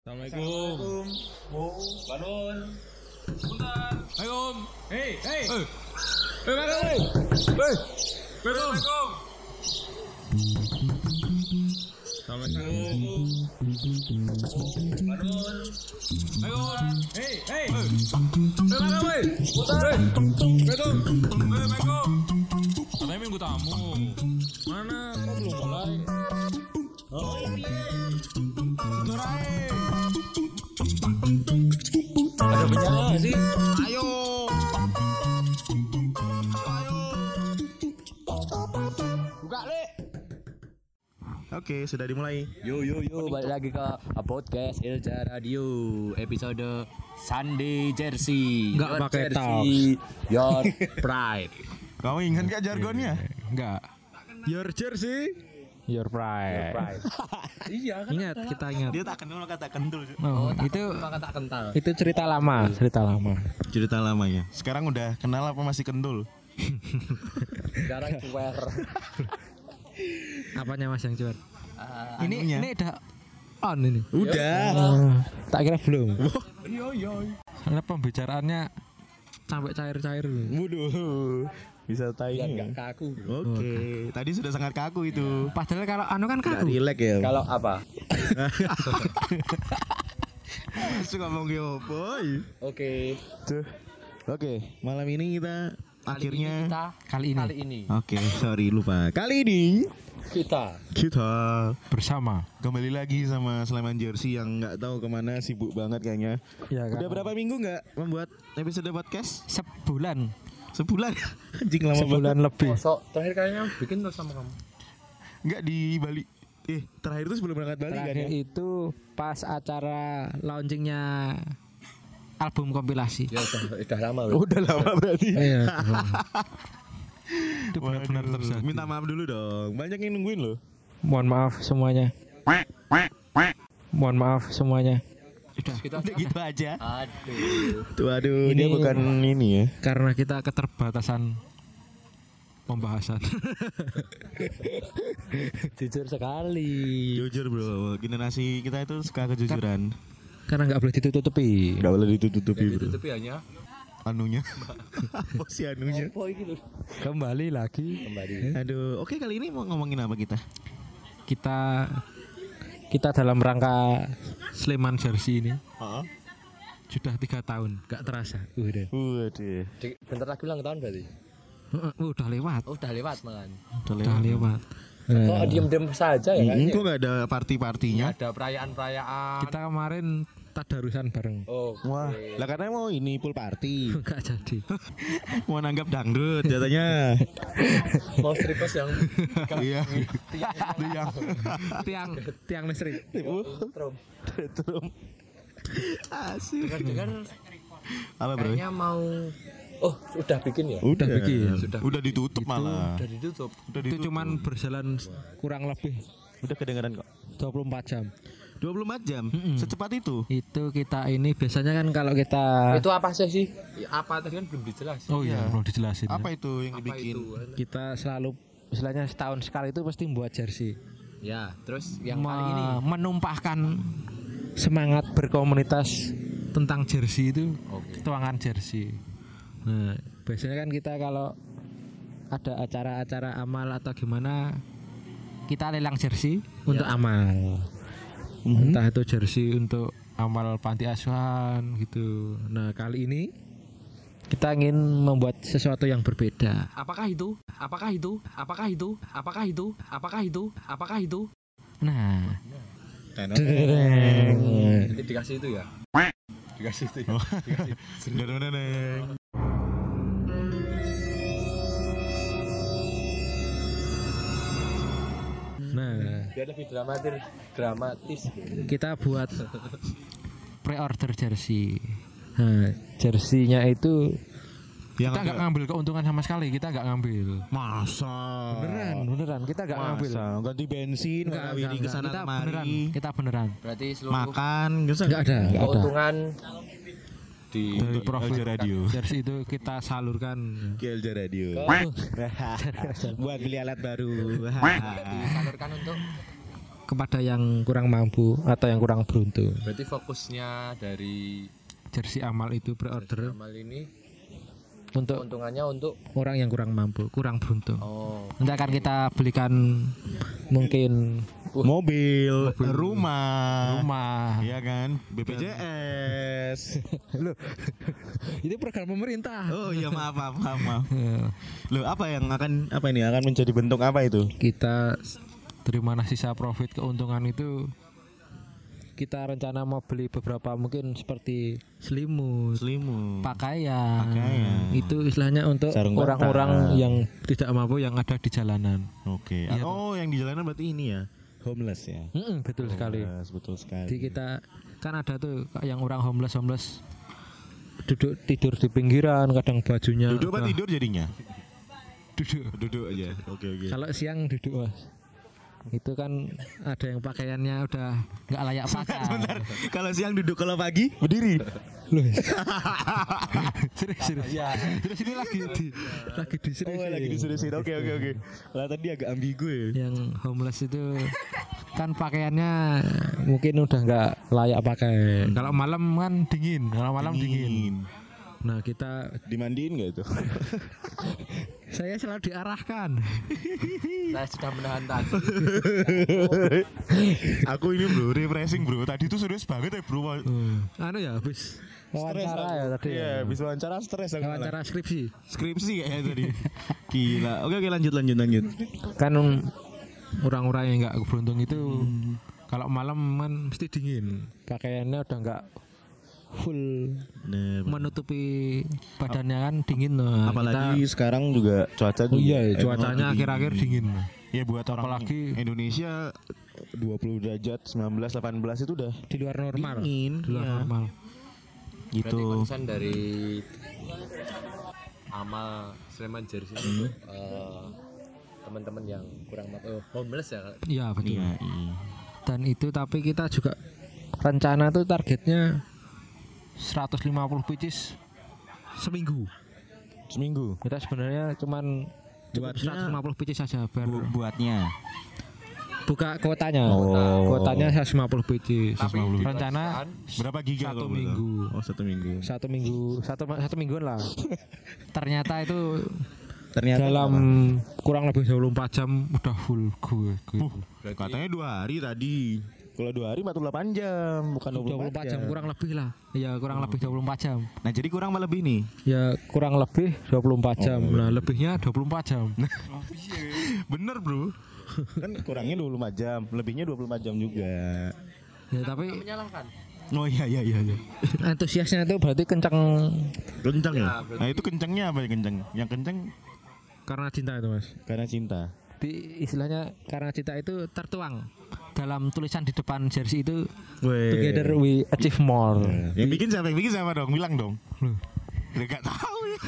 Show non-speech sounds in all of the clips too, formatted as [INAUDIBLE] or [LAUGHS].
Assalamualaikum. Bangun. Assalamualaikum. Hei, hei. Eh. Eh, mana weh? Weh. Assalamualaikum. Assalamualaikum. Bangun. Assalamualaikum. Hei, hei. Eh, mana weh? Eh. Assalamualaikum. Assalamualaikum. Katanya minggu tamu. Oke, sudah dimulai. Yo yo yo balik lagi ke podcast Ilja Radio episode Sunday Jersey. Nggak Your pakai jersey, [LAUGHS] Your pride. Kamu ingat gak jargonnya? Enggak. Your jersey. Your pride. [LAUGHS] Iya kan. Ingat, kita ingat. Dia tak kenal maka tak kentul. Oh, itu Maka tak kental. itu cerita lama, cerita lama. Cerita lamanya. Sekarang udah kenal apa masih kentul? Sekarang cuer. [LAUGHS] Apanya Mas yang cuat? ini anunya. ini udah on ini. Udah. Oh, tak kira belum. Yo yo. Karena pembicaraannya sampai cair-cair. Waduh. Bisa Biar tanya. enggak kaku. Oke. Tadi sudah sangat kaku itu. Padahal kalau anu kan Gak kaku. rilek ya. Kalau apa? [LAUGHS] Masuk ngomong boy. Oke. Tuh. Oke, malam ini kita akhirnya kita Kali ini kali ini Oke, sorry lupa. Kali ini kita kita bersama. kembali lagi sama Sleman Jersey yang nggak tahu ke mana sibuk banget kayaknya. Ya Udah berapa minggu nggak membuat episode podcast? Sebulan. Sebulan. [LAUGHS] Anjing lama banget. Sebulan lebih. Sok terakhir kayaknya bikin terus sama kamu. Nggak di Bali. Eh, terakhir itu sebelum berangkat Bali kan Terakhir ya? itu pas acara launchingnya album kompilasi. Ya udah udah lama Udah lama berarti. Iya. [LAUGHS] itu benar-benar terjadi. Minta maaf dulu dong. Banyak yang nungguin loh. Mohon maaf semuanya. Mohon maaf semuanya. kita Udah gitu aja. aduh Tuh aduh, Ini- dia bukan ini ya. Karena kita keterbatasan pembahasan. [LAUGHS] jujur sekali Jujur bro, generasi kita itu suka kejujuran. Karena nggak boleh ditutupi. Nggak boleh ditutupi bro. tapi hanya Anunya. Apa sih anunya? Kembali lagi kembali Aduh, oke kali ini mau ngomongin apa kita? kita kita dalam rangka Sleman Jersey ini sudah tiga tahun, nggak terasa. Udah, Waduh. Di- bentar lagi ulang tahun berarti udah lewat, oh udah lewat makan Udah udah lewat. lewat. kok Nah, diem diem saja ya Mm, kayaknya kok nggak ada party-partinya? ada perayaan perayaan kita kemarin tadarusan bareng. oh Wah, lah karena mau ini pool party. [LAUGHS] Nggak jadi. [LAUGHS] mau nanggap dangdut katanya. [LAUGHS] mau strippers yang Iya. Yang tiang tiang listrik. trom Retrum. Asik. dengar Apa bro? kayaknya mau oh sudah bikin ya Udah bikin. Sudah. Udah ditutup malah. udah ditutup Udah Itu ditutup. cuman berjalan kurang lebih udah kedengeran kok. 24 jam. 24 jam. Secepat itu. Itu kita ini biasanya kan kalau kita itu apa sih sih Ya, apa tadi kan belum dijelasin Oh iya, perlu dijelasin. ya. Apa itu yang apa dibikin? itu Kita selalu istilahnya setahun sekali itu pasti membuat jersey. ya terus yang Me- kali ini menumpahkan semangat berkomunitas tentang jersey itu Oke. tuangan jersey. Nah, biasanya kan kita kalau ada acara-acara amal atau gimana kita lelang jersey untuk amal. Entah itu jersey untuk amal panti asuhan gitu. Nah, kali ini kita ingin membuat sesuatu yang berbeda. apakah itu? Apakah itu? Apakah itu? Apakah itu? Apakah itu? Apakah itu? Nah, nanti dikasih itu ya? [LAUGHS] Dikasih itu ya? Deng-deng-deng. [LAUGHS] nah biar lebih dramatis dramatis kita buat pre-order jersey. Nah, jerseynya itu Yang kita nggak ngambil keuntungan sama sekali, kita nggak ngambil. Masa? Beneran, beneran kita nggak ngambil. Masa? Ganti bensin, Nggak, ke sana kita beneran, kemari. kita beneran. berarti seluruh Makan. Nggak ada, ada. Di Dari Elja Radio. jersey itu kita salurkan. Kelja Radio. [LAUGHS] Buat beli alat baru. disalurkan untuk kepada yang kurang mampu atau yang kurang beruntung. Berarti fokusnya dari Jersey amal itu pre-order amal ini untuk keuntungannya untuk orang yang kurang mampu, kurang beruntung. oh Nanti akan kita belikan mungkin Mobil, rumah, rumah. Iya kan? BPJS. [LAUGHS] [LAUGHS] Itu program pemerintah. Oh iya maaf maaf maaf. maaf. [LAUGHS] Loh apa yang akan apa ini akan menjadi bentuk apa itu? Kita dari mana sisa profit keuntungan itu kita rencana mau beli beberapa mungkin seperti selimut, Selimut. pakaian. Pakaian. Itu istilahnya untuk orang-orang yang tidak mampu yang ada di jalanan. Oke. Iya, oh yang di jalanan berarti ini ya. Homeless ya. Mm-mm, betul sekali. Homeless, betul sekali. Jadi kita kan ada tuh yang orang homeless homeless duduk tidur di pinggiran, kadang bajunya Duduk apa udah- tidur jadinya? Duduk. Duduk aja. Oke oke. Kalau siang duduk mas. Itu kan ada yang pakaiannya udah nggak layak pakai. Kalau siang duduk kalau pagi berdiri. Loh. [LAUGHS] serius serius. Terus ini lagi di lagi di serius. Oh lagi diseriusin. Oke oke oke. Lah tadi agak ambigu ya. Yang homeless itu kan pakaiannya mungkin udah nggak layak pakai. Kalau malam kan dingin. Kalau malam dingin. Nah kita Dimandiin nggak itu? [LAUGHS] saya selalu diarahkan. [LAUGHS] saya sudah menahan tadi [LAUGHS] Aku ini bro refreshing bro. Tadi tuh serius banget ya bro. Hmm. Anu ya habis wawancara ya tadi. Iya, ya. bisa wawancara stres aku. Wawancara skripsi. Skripsi kayaknya tadi. [LAUGHS] Gila. Oke oke lanjut lanjut lanjut. Kan orang-orang yang nggak beruntung itu kalau malam kan mesti dingin. Pakaiannya udah nggak full Nah, menutupi badannya kan dingin nah, apalagi kita- sekarang juga cuaca Oh iya, juga- cuacanya akhir-akhir dingin. Ya buat orang Apalagi- Indonesia 20 derajat 19 18 itu udah Di luar normal. dingin. Di luar Iya. normal. berarti Gitu. konsen dari amal Sleman Jersey Hmm. untuk eh, teman-teman yang kurang mampu eh, homeless ya Iya betul. Iya, iya. Dan itu tapi kita juga rencana tuh targetnya 150 pieces seminggu. Seminggu. Kita sebenarnya cuman Buatnya- 150 pieces saja biar Bu- buatnya. buka kuotanya. Oh. Kuotanya 150 pieces. Tapi rencana Berapa giga Satu minggu. Oh, satu minggu. satu minggu satu satu mingguan lah. [LAUGHS] Ternyata itu Ternyata dalam kurang lebih 24 jam udah full gue. gue. Uh, katanya dua hari tadi. Kalau dua hari 48 jam, bukan 24 jam kurang lebih lah. Ya kurang lebih 24 jam. Nah, jadi kurang apa lebih nih? Ya kurang lebih 24 jam. Oh, Nah, lebihnya 24 jam. [LAUGHS] Bener, Bro. kan kurangnya 24 jam, lebihnya 24 jam juga. Ya tapi menyalahkan Oh iya iya iya. iya. antusiasnya itu berarti kencang Kencang ya? Ya, berarti- Nah, itu kencangnya apa ya kencang? Yang kencang karena cinta itu, Mas. karena cinta. Di istilahnya karena cinta itu tertuang dalam tulisan di depan jersey itu Weh. together we achieve more. Yang bikin siapa? Yang bikin siapa dong? Bilang dong. Loh. Udah gak tahu ya.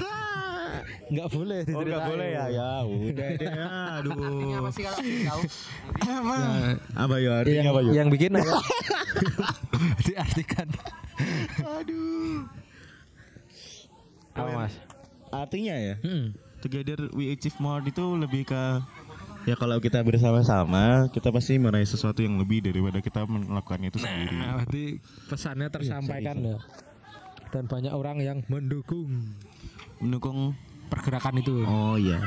Nggak boleh Oh diceritain. gak boleh ya? Ya udah deh. Aduh. apa sih kalau tahu Apa? Ya, Apa ya? Artinya yang, apa ya? yang bikin apa? [LAUGHS] diartikan Aduh. apa mas? Artinya ya? Hmm. Together we achieve more itu lebih ke ya kalau kita bersama-sama kita pasti meraih sesuatu yang lebih daripada kita melakukannya itu sendiri. Nah, berarti pesannya tersampaikan ya. Dan banyak orang yang mendukung Mendukung pergerakan itu. Oh iya.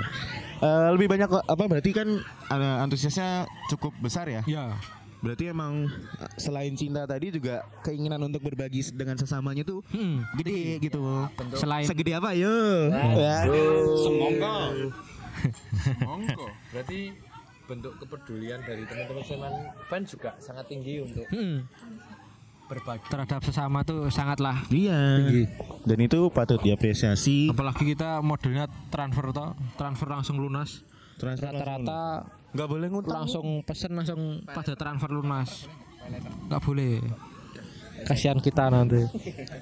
Eh, lebih banyak apa berarti kan ada antusiasnya cukup besar ya? Ya, Berarti emang eh, selain cinta tadi juga keinginan untuk berbagi dengan sesamanya tuh hmm. gede gitu. selain Segede apa yo? Ya. semongko semongko berarti bentuk kepedulian dari teman-teman Sleman fans juga sangat tinggi untuk hmm, berbagi terhadap sesama tuh sangatlah Iya. tinggi. Dan itu patut diapresiasi. Apalagi kita modelnya transfer toh, transfer langsung lunas. Transfer Rata-rata nggak boleh ngutang. langsung pesen langsung pada transfer lunas. Nggak boleh. Kasihan kita nanti.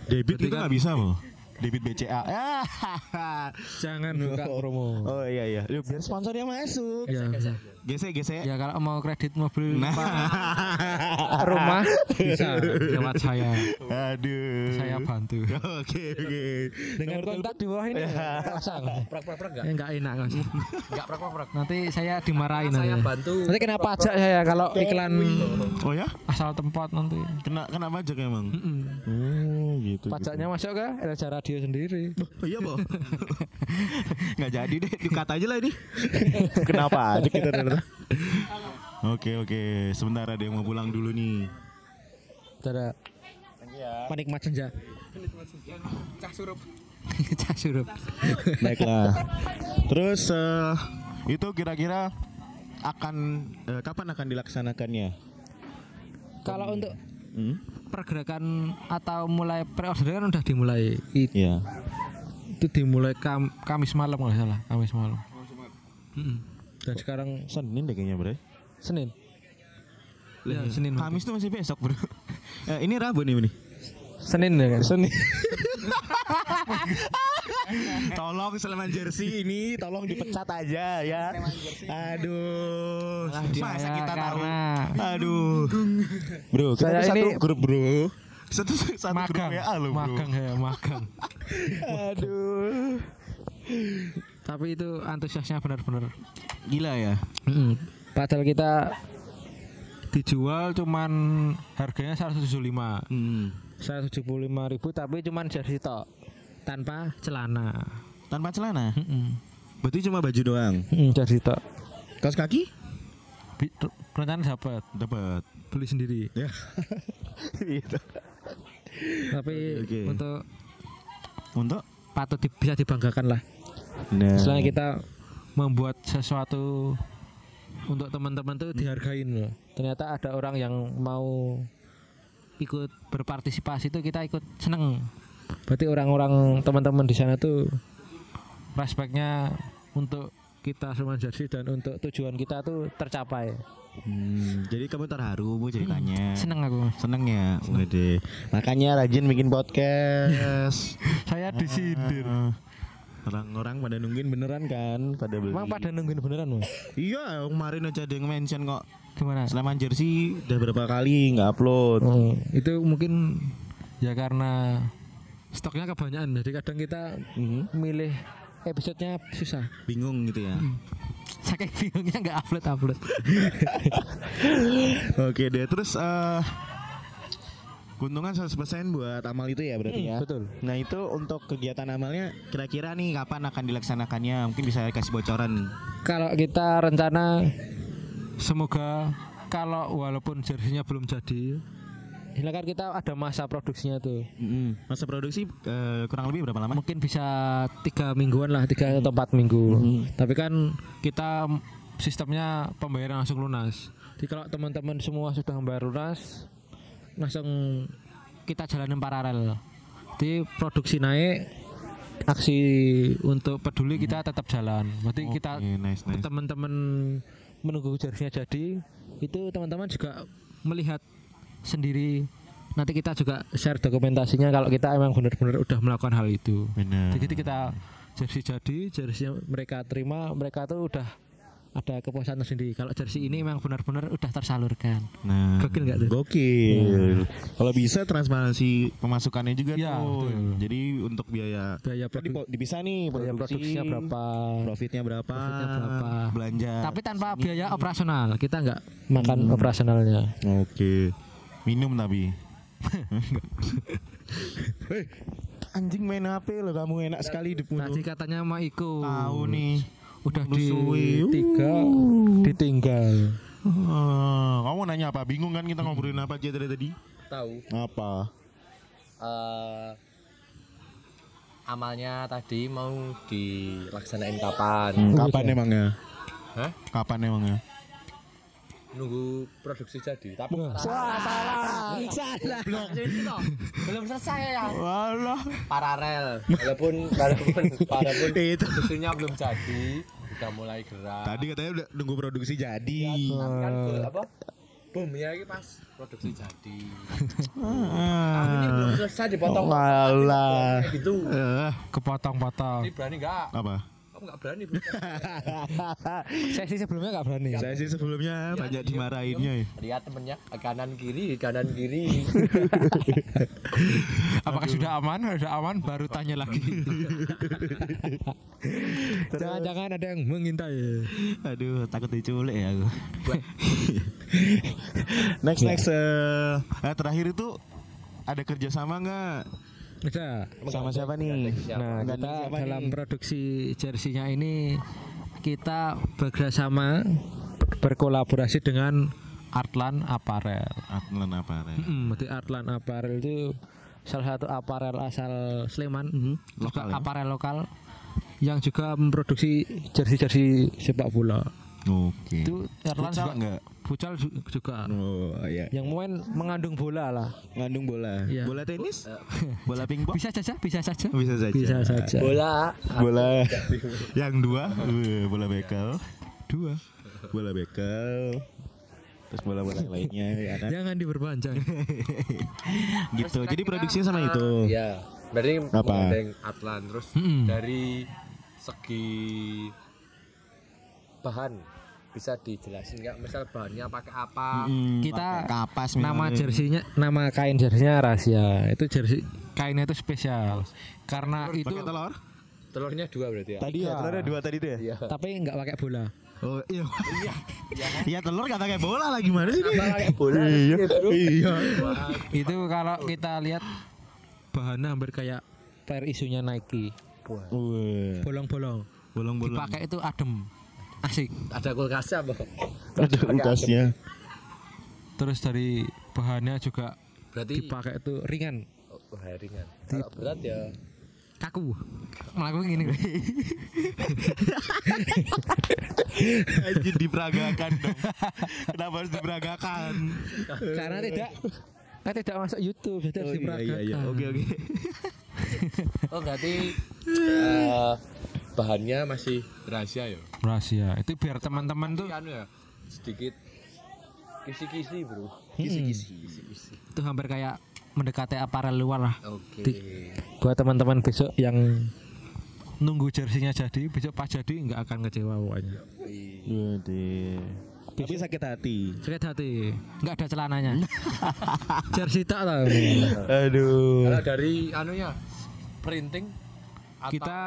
Debit itu nggak bisa loh. Debit BCA. Ah, [LAUGHS] Jangan buka promo. Oh iya iya. Yuk, biar sponsornya masuk. Ya, ya. Gesek gesek. ya kalau mau kredit mobil Nah. Pak, [LAUGHS] rumah bisa lewat saya. Aduh. Saya bantu. [LAUGHS] Oke oke. Dengan kontak di bawah ini pasang. Prak prak prak enggak? Ya enggak enak nggak sih. Enggak prak prak prak. Nanti saya dimarahin Saya nanti. bantu. Nanti kena pajak saya kalau iklan Oh ya? asal tempat nanti. Kena kena pajak emang. Mm-mm. Oh gitu. Pajaknya masuk ke Elja Radio sendiri. Oh iya, Bo. [LAUGHS] Nggak jadi deh, dikat aja lah ini. [LAUGHS] Kenapa aja kita [LAUGHS] ternyata. Oke oke, sebentar ada yang mau pulang dulu nih. Cara penikmat senja. Cah surup. Cah surup. Baiklah. Terus eh, itu kira-kira akan eh, kapan akan dilaksanakannya? Kalau untuk Hmm? pergerakan atau mulai pre-order kan udah dimulai. It- Iya. Itu dimulai kam Kamis malam kalau nggak salah, Kamis malam. Mm-mm. Dan sekarang Senin deh kayaknya, Bro. Senin. Ya, Senin. Kamis tuh masih besok, Bro. [LAUGHS] Eh, ini Rabu nih, nih. Senin ya kan? Senin. [LAUGHS] [LAUGHS] tolong Sleman Jersey ini tolong dipecat aja ya. Aduh. Masa kita tahu? karena- Aduh. Bro, kita Saya satu ini- grup, Bro. Satu satu grup Magang, WA loh, Bro. magang ya, magang. Aduh. Tapi itu antusiasnya benar-benar. Gila ya. Mm-mm. Padahal kita dijual cuman harganya 175 Hmm. 175 ribu tapi cuman jersey tok tanpa celana Tanpa celana. Mm-mm. Berarti cuma baju doang. Mm, jersey tok Kaos kaki? Rencana dapat Dapat. beli sendiri Ya. [LAUGHS] Gitu. tapi Oke, oke. untuk Untuk patut di- bisa dibanggakan lah nah. Selain kita membuat sesuatu untuk teman-teman tuh dihargain loh. Ternyata ada orang yang mau ikut berpartisipasi itu kita ikut seneng. Berarti orang-orang teman-teman di sana tuh respectnya untuk kita semua jersey dan untuk tujuan kita tuh tercapai. Hmm, jadi kamu terharu bu ceritanya. Seneng aku. Seneng ya, Wede. Makanya rajin bikin podcast. [LAUGHS] Saya disindir. Ah, Orang-orang pada nungguin beneran kan, pada beli. Emang pada nungguin beneran Mas? Iya, kemarin aja ada yang mention kok. Gimana? Sleman Jersey udah berapa kali nggak upload. Oh, itu mungkin ya karena stoknya kebanyakan. Jadi kadang kita Mhm. milih episodenya susah. Bingung gitu ya. Saking bingungnya nggak upload upload. [LAUGHS] Oke deh, terus eh keuntungan 100% buat amal itu ya berarti ya. betul. Nah itu untuk kegiatan amalnya kira-kira nih kapan akan dilaksanakannya? Mungkin bisa kasih bocoran nih. Kalau kita rencana semoga kalau walaupun jersinya belum jadi, silakan kita ada masa produksinya tuh. Masa produksi eh, kurang lebih berapa lama? Mungkin bisa tiga mingguan lah, tiga atau empat minggu. Tapi kan kita sistemnya pembayaran langsung lunas. Jadi kalau teman-teman semua sudah membayar lunas, langsung kita jalanin paralel. Jadi produksi naik, aksi untuk peduli kita tetap jalan. Berarti kita Oke, nice, nice. teman-teman menunggu jersinya jadi, itu teman-teman juga melihat sendiri. Nanti kita juga share dokumentasinya kalau kita emang benar-benar udah melakukan hal itu. Benar. Jadi kita jersey jadi, jersey mereka terima, mereka tuh udah ada kepuasan tersendiri. Kalau jersey ini memang benar-benar udah tersalurkan. Nah, Gokil nggak tuh? Gokil. Kalau bisa transparansi pemasukannya juga Ya, tuh. betul. Jadi untuk biaya Biaya produ- dipisah nih biaya produksi, produksinya berapa? profitnya berapa, Profitnya berapa? belanja. Tapi tanpa biaya operasional, kita nggak makan operasionalnya. Oke. Minum tapi. Hei, anjing main HP lo kamu enak sekali di Tadi katanya sama Iko. Tahu nih. Udah di tiga ditinggal. Ah, kamu nanya apa? Bingung kan kita ngobrolin apa aja dari tadi? Tahu. Apa? eh amalnya tadi mau dilaksanain kapan? Hmm, kapan emangnya? Hah? Kapan emangnya? Nunggu produksi jadi. Tapi Salah. belum selesai ya. Walah. Paralel. Walaupun walaupun walaupun [LAUGHS] Itu. produksinya belum jadi, udah mulai gerak. Tadi katanya udah nunggu produksi jadi. kan ke- apa? boomnya ini pas produksi jadi Ah. ini belum selesai dipotong Walah. Kayak gitu Eh, Kepotong-potong. ini berani nggak apa? Kamu nggak berani [LAUGHS] Sesi sebelumnya nggak berani. Saya sih sebelumnya banyak dimarahinnya ya. lihat temennya kanan kiri kanan kiri [LAUGHS] Apakah sudah aman? Sudah aman baru tanya lagi. [LAUGHS] Jangan-jangan ada yang mengintai. Aduh, takut diculik ya aku. next next eh eh, terakhir itu ada kerjasama nggak Ada. sama siapa nih? Nah, kita dalam produksi jersinya ini kita bekerjasama berkolaborasi dengan Artlan Apparel. Atlan apa? Ren? Hmm, di Artlan Apparel itu salah satu aparel asal Sleman, juga Lokal ya? aparel lokal yang juga memproduksi jersey-jersey sepak bola. Oke. Itu Artlan Futsal juga nggak? Futsal ju- juga. Oh iya. Yang main mengandung bola lah. Ngandung bola. Iya. Bola tenis? [LAUGHS] Bola pingpong? Bisa saja, bisa saja. Bisa saja. Bisa saja. bola Bola yang dua, eh, bola bekel. Dua. Bola bekel. Terus bola-bola yang lainnya ya kan. Jangan diperpanjang. [LAUGHS] gitu. Jadi produksinya sama itu. ya berarti Apa? Atlan terus Mm-mm. dari segi bahan bisa dijelasin nggak misal bahannya pakai apa Hmm, Kita pakai kapas nama misalnya. jersinya, nama kain jersinya rahasia. Itu jersey kainnya itu spesial. Karena itu Pakai telur? telurnya dua berarti ya Tadi ya, telurnya dua tadi tuh ya? iya tapi nggak pakai bola. Oh iya. [LAUGHS] Iya telur kata kayak bola lah gimana sih? pakai bola Iya. Iya. itu kalau kita lihat bahannya hampir kayak pair isunya Nike. Bolong-bolong. Bolong-bolong. Dipakai itu adem. Asik. ada kulkasnya apa Ada kulkasnya. Terus dari bahannya juga berarti dipakai itu ringan, oh, ringan kalau berat ya kaku. Melakukan gini. [LAUGHS] Anjir diperagakan dong. Kenapa harus diperagakan? Karena tidak Kan tidak masuk YouTube, jadi harus Oh, iya, iya, iya. diperagakan. Oke oke. [LAUGHS] oh berarti eh, bahannya masih rahasia ya Rahasia. Itu biar teman-teman tuh kan ya sedikit kisi-kisi bro Kisi-kisi. itu hampir kayak mendekati aparel luar lah. oke Di- Buat teman-teman besok yang nunggu jersinya jadi, besok pas jadi nggak akan kecewa pokoknya. Waduh. Tapi sakit hati. Sakit hati, nggak ada celananya. [LAUGHS] Jersey tak tau. Aduh. kalau dari anunya printing atau Kita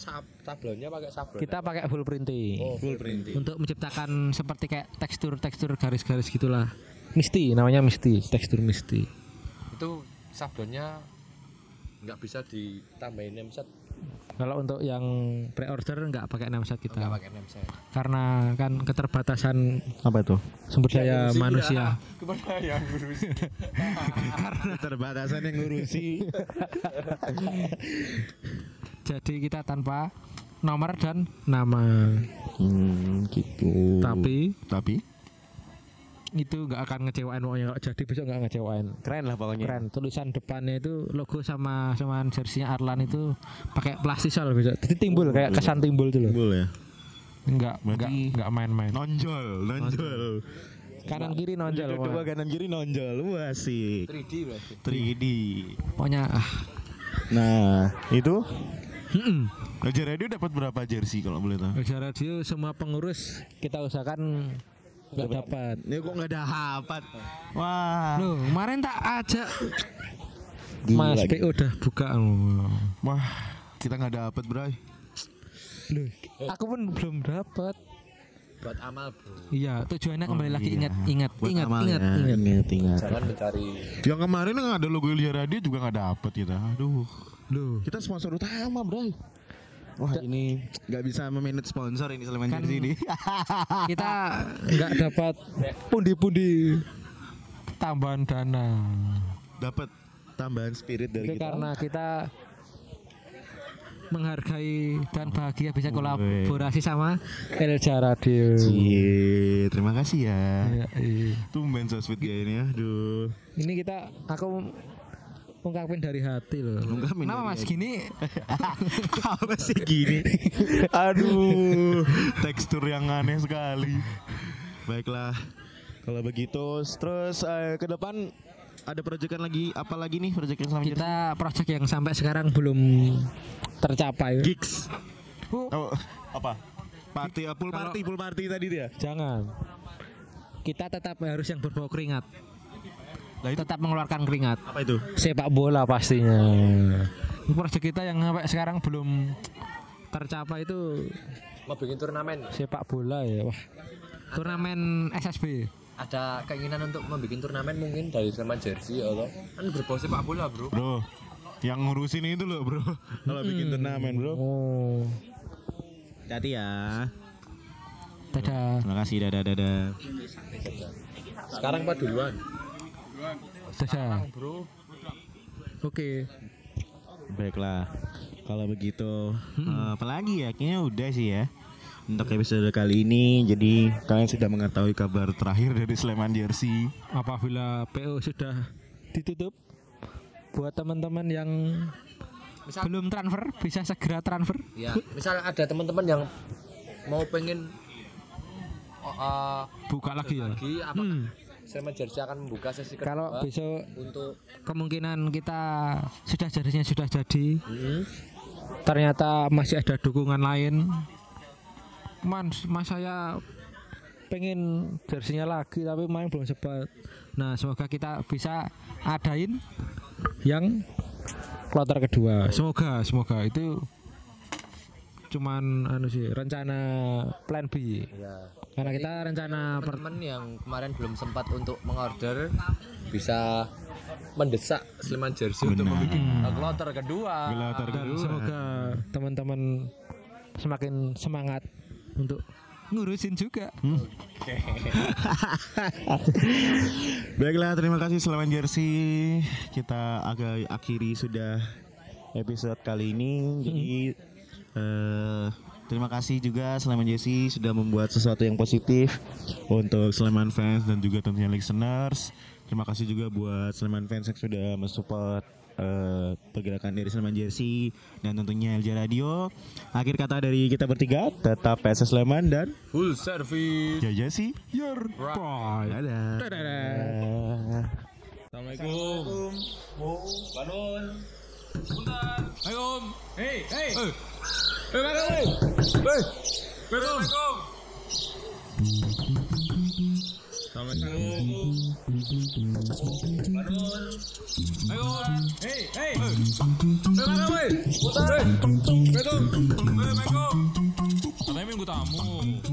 sab sablonnya pakai sablon kita pakai full printing oh, full printing untuk menciptakan seperti kayak tekstur-tekstur garis-garis gitulah. Misti namanya misti, tekstur misti. itu sablonnya nggak bisa ditambahin nemset Kalau untuk yang pre-order nggak pakai namset kita. nggak pakai nemset Karena kan keterbatasan Apa itu? sumber daya manusia. [LAUGHS] kepada yang ngurus Keterbatasan yang ngurusi. [LAUGHS] Jadi kita tanpa nomor dan nama. Hmm, gitu. Tapi tapi itu nggak akan ngecewain pokoknya kalau jadi besok nggak ngecewain. keren lah pokoknya. Keren. Tulisan depannya itu logo sama sama jersinya Arlan itu pakai plastisol besok. Jadi timbul kayak kesan timbul tuh loh. Boleh ya. Enggak Berarti- enggak enggak main-main. Nonjol, nonjol. Kanan kiri nonjol. Dua kanan kiri nonjol. Wah, asik. 3D berarti 3D. Pokoknya ah. Nah, itu Raja Radio dapat berapa jersey kalau boleh tahu? Raja Radio semua pengurus kita usahakan nggak dapat. Ini kok nggak dapat? Wah. Loh, kemarin tak ajak Gila, Mas. PO udah buka. Wah, kita nggak dapat, Bray. Loh, aku pun belum dapat. Buat amal bro Iya, tujuannya kembali Oh, lagi iya. ingat, ingat, Buat ingat, amal ingat, ya. ingat. ingat, ingat. jangan mencari Yang kemarin yang ada logo Ilya Radio juga nggak dapat kita. Aduh. Loh, Kita sponsor utama, Bray. Wah, ini nggak bisa memanage sponsor ini Sleman Kan- Jersey ini. [LAUGHS] kita nggak dapat pundi-pundi tambahan dana. dapat tambahan spirit dari Itu kita. karena kita menghargai dan bahagia bisa kolaborasi sama Elja Radio. Cie, terima kasih ya. Iya, iya. Tumben so sweet dia ini, aduh. Ini kita aku ungkapin dari hati loh. Ungkapin Kenapa Mas hati. gini? [LAUGHS] Apa sih gini? Aduh, tekstur yang aneh sekali. Baiklah, Kalau begitu terus eh, ke depan ada proyekan lagi apa lagi nih proyekan selama Kita project yang sampai sekarang belum tercapai. gigs. Oh, apa? Party, uh, pool party, pool party tadi dia. Jangan. Kita tetap harus yang berbau keringat. Lah itu Tetap mengeluarkan keringat. apa itu? Sepak bola pastinya. Ini Project kita yang sampai sekarang belum tercapai itu Mau bikin turnamen. sepak bola ya. Wah. Turnamen SSB. Ada keinginan untuk membuat turnamen mungkin dari Sleman Jersey atau kan berbau sepak bola bro. Bro, yang ngurusin itu loh, Bro. [LAUGHS] Kalau bikin turnamen, Bro. Oh. Hati ya. Dadah. Terima kasih, dadah, dadah. Sekarang apa duluan? Dadah. Bro. Oke. Baiklah. Kalau begitu, eh, apalagi ya? Kayaknya udah sih ya. Untuk episode kali ini, jadi kalian sudah mengetahui kabar terakhir dari Sleman Jersey. Apabila PO sudah ditutup buat teman-teman yang Misal belum transfer bisa segera transfer. ya, misal ada teman-teman yang mau pengen uh, Buka lagi ya. lagi apa Hmm. Sleman Jersey akan membuka sesi kedua Kalau besok untuk kemungkinan kita sudah jadinya sudah jadi Hmm. ternyata masih ada dukungan lain man mas saya pengen jersinya lagi tapi main belum sempat. Nah semoga kita bisa adain yang kloter kedua. Semoga semoga. Itu cuman anu sih rencana plan B. Ya karena kita rencana per- teman-teman yang kemarin belum sempat untuk mengorder bisa mendesak Sleman Jersey untuk membuat kloter kedua. Kloter kedua. semoga teman-teman semakin semangat untuk ngurusin juga [LAUGHS] Baiklah, terima kasih Sleman Jersey. Kita agak akhiri sudah episode kali ini. Jadi eh, terima kasih juga Sleman Jersey sudah membuat sesuatu yang positif untuk Sleman fans dan juga tentunya listeners. Terima kasih juga buat Sleman fans yang sudah mensupport eh, pergerakan dari Sleman Jersey dan tentunya LJ Radio. Akhir kata dari kita bertiga, tetap PSS Sleman dan Full service. Ya Jersey. your boy Dadah. Dadah. Assalamualaikum. Bangun. Sebentar. Assalamualaikum. Hei, hei. Eh, eh, mana, weh? Tamu.